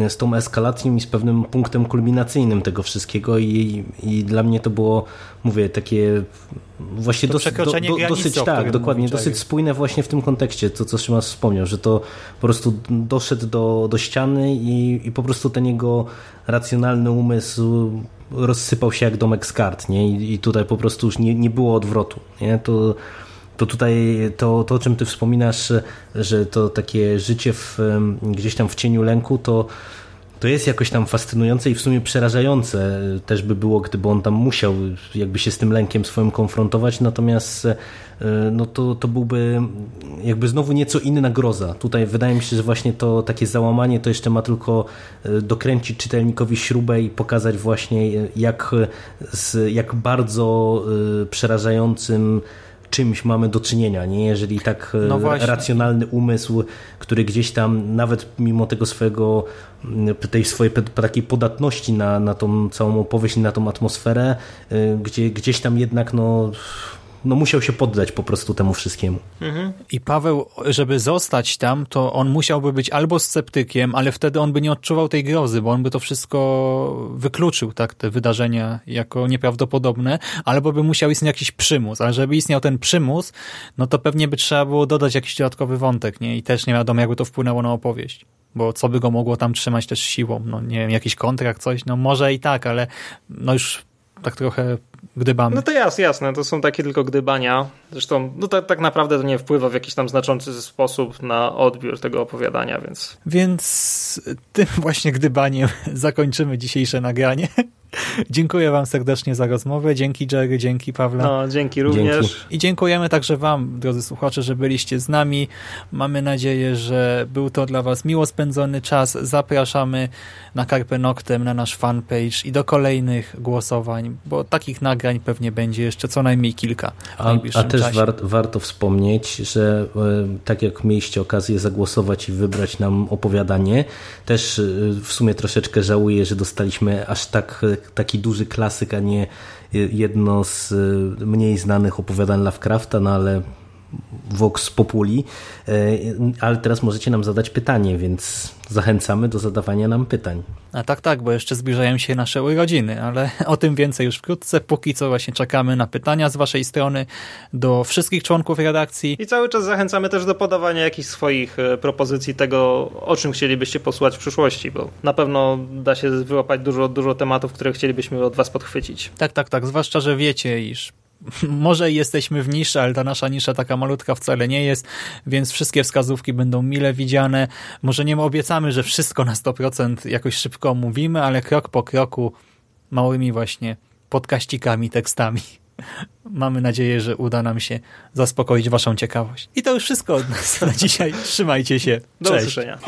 z tą eskalacją i z pewnym punktem kulminacyjnym tego wszystkiego i, i dla mnie to było, mówię, takie właśnie to dosyć, do, do, dosyć tak, dokładnie, dosyć spójne właśnie w tym kontekście, to co Szymas wspomniał, że to po prostu doszedł do, do ściany i, i po prostu ten jego racjonalny umysł rozsypał się jak domek z kart, nie? I, i tutaj po prostu już nie, nie było odwrotu, nie? To to tutaj to, to, o czym ty wspominasz, że to takie życie w, gdzieś tam w cieniu lęku, to to jest jakoś tam fascynujące i w sumie przerażające też by było, gdyby on tam musiał jakby się z tym lękiem swoim konfrontować, natomiast e, no to, to byłby jakby znowu nieco inna groza. Tutaj wydaje mi się, że właśnie to takie załamanie to jeszcze ma tylko e, dokręcić czytelnikowi śrubę i pokazać właśnie jak, jak bardzo e, przerażającym czymś mamy do czynienia, nie? Jeżeli tak no racjonalny umysł, który gdzieś tam nawet mimo tego swojego tej swojej takiej podatności na, na tą całą opowieść na tą atmosferę, y, gdzie gdzieś tam jednak no no musiał się poddać po prostu temu wszystkiemu. Mhm. I Paweł, żeby zostać tam, to on musiałby być albo sceptykiem, ale wtedy on by nie odczuwał tej grozy, bo on by to wszystko wykluczył, tak, te wydarzenia jako nieprawdopodobne, albo by musiał istnieć jakiś przymus, ale żeby istniał ten przymus, no to pewnie by trzeba było dodać jakiś dodatkowy wątek, nie? I też nie wiadomo, jakby to wpłynęło na opowieść. Bo co by go mogło tam trzymać też siłą? No nie wiem, jakiś kontrakt, coś? No może i tak, ale no już tak trochę gdybamy. No to jasne, jasne, to są takie tylko gdybania. Zresztą no tak, tak naprawdę to nie wpływa w jakiś tam znaczący sposób na odbiór tego opowiadania, więc... Więc tym właśnie gdybaniem zakończymy dzisiejsze nagranie. Dziękuję Wam serdecznie za rozmowę. Dzięki Jerry, dzięki Pawle. No, dzięki również. Dzięki. I dziękujemy także Wam, drodzy słuchacze, że byliście z nami. Mamy nadzieję, że był to dla Was miło spędzony czas. Zapraszamy na Carpe Noctem, na nasz fanpage i do kolejnych głosowań, bo takich nagrań pewnie będzie jeszcze co najmniej kilka. A, a, też war, warto wspomnieć, że e, tak jak mieliście okazję zagłosować i wybrać nam opowiadanie, też e, w sumie troszeczkę żałuję, że dostaliśmy aż tak e, taki duży klasyk, a nie jedno z mniej znanych opowiadań Lovecrafta, no ale Vox Populi, e, ale teraz możecie nam zadać pytanie, więc zachęcamy do zadawania nam pytań. A tak, tak, bo jeszcze zbliżają się nasze urodziny, ale o tym więcej już wkrótce. Póki co właśnie czekamy na pytania z waszej strony do wszystkich członków redakcji. I cały czas zachęcamy też do podawania jakichś swoich e, propozycji tego, o czym chcielibyście posłuchać w przyszłości, bo na pewno da się wyłapać dużo, dużo tematów, które chcielibyśmy od was podchwycić. Tak, tak, tak, zwłaszcza, że wiecie, iż może jesteśmy w niszy, ale ta nasza nisza taka malutka wcale nie jest, więc wszystkie wskazówki będą mile widziane. Może nie obiecamy, że wszystko na 100% jakoś szybko omówimy, ale krok po kroku małymi właśnie podkaścikami, tekstami. Mamy nadzieję, że uda nam się zaspokoić waszą ciekawość. I to już wszystko od nas na dzisiaj. Trzymajcie się. Do Cześć. usłyszenia.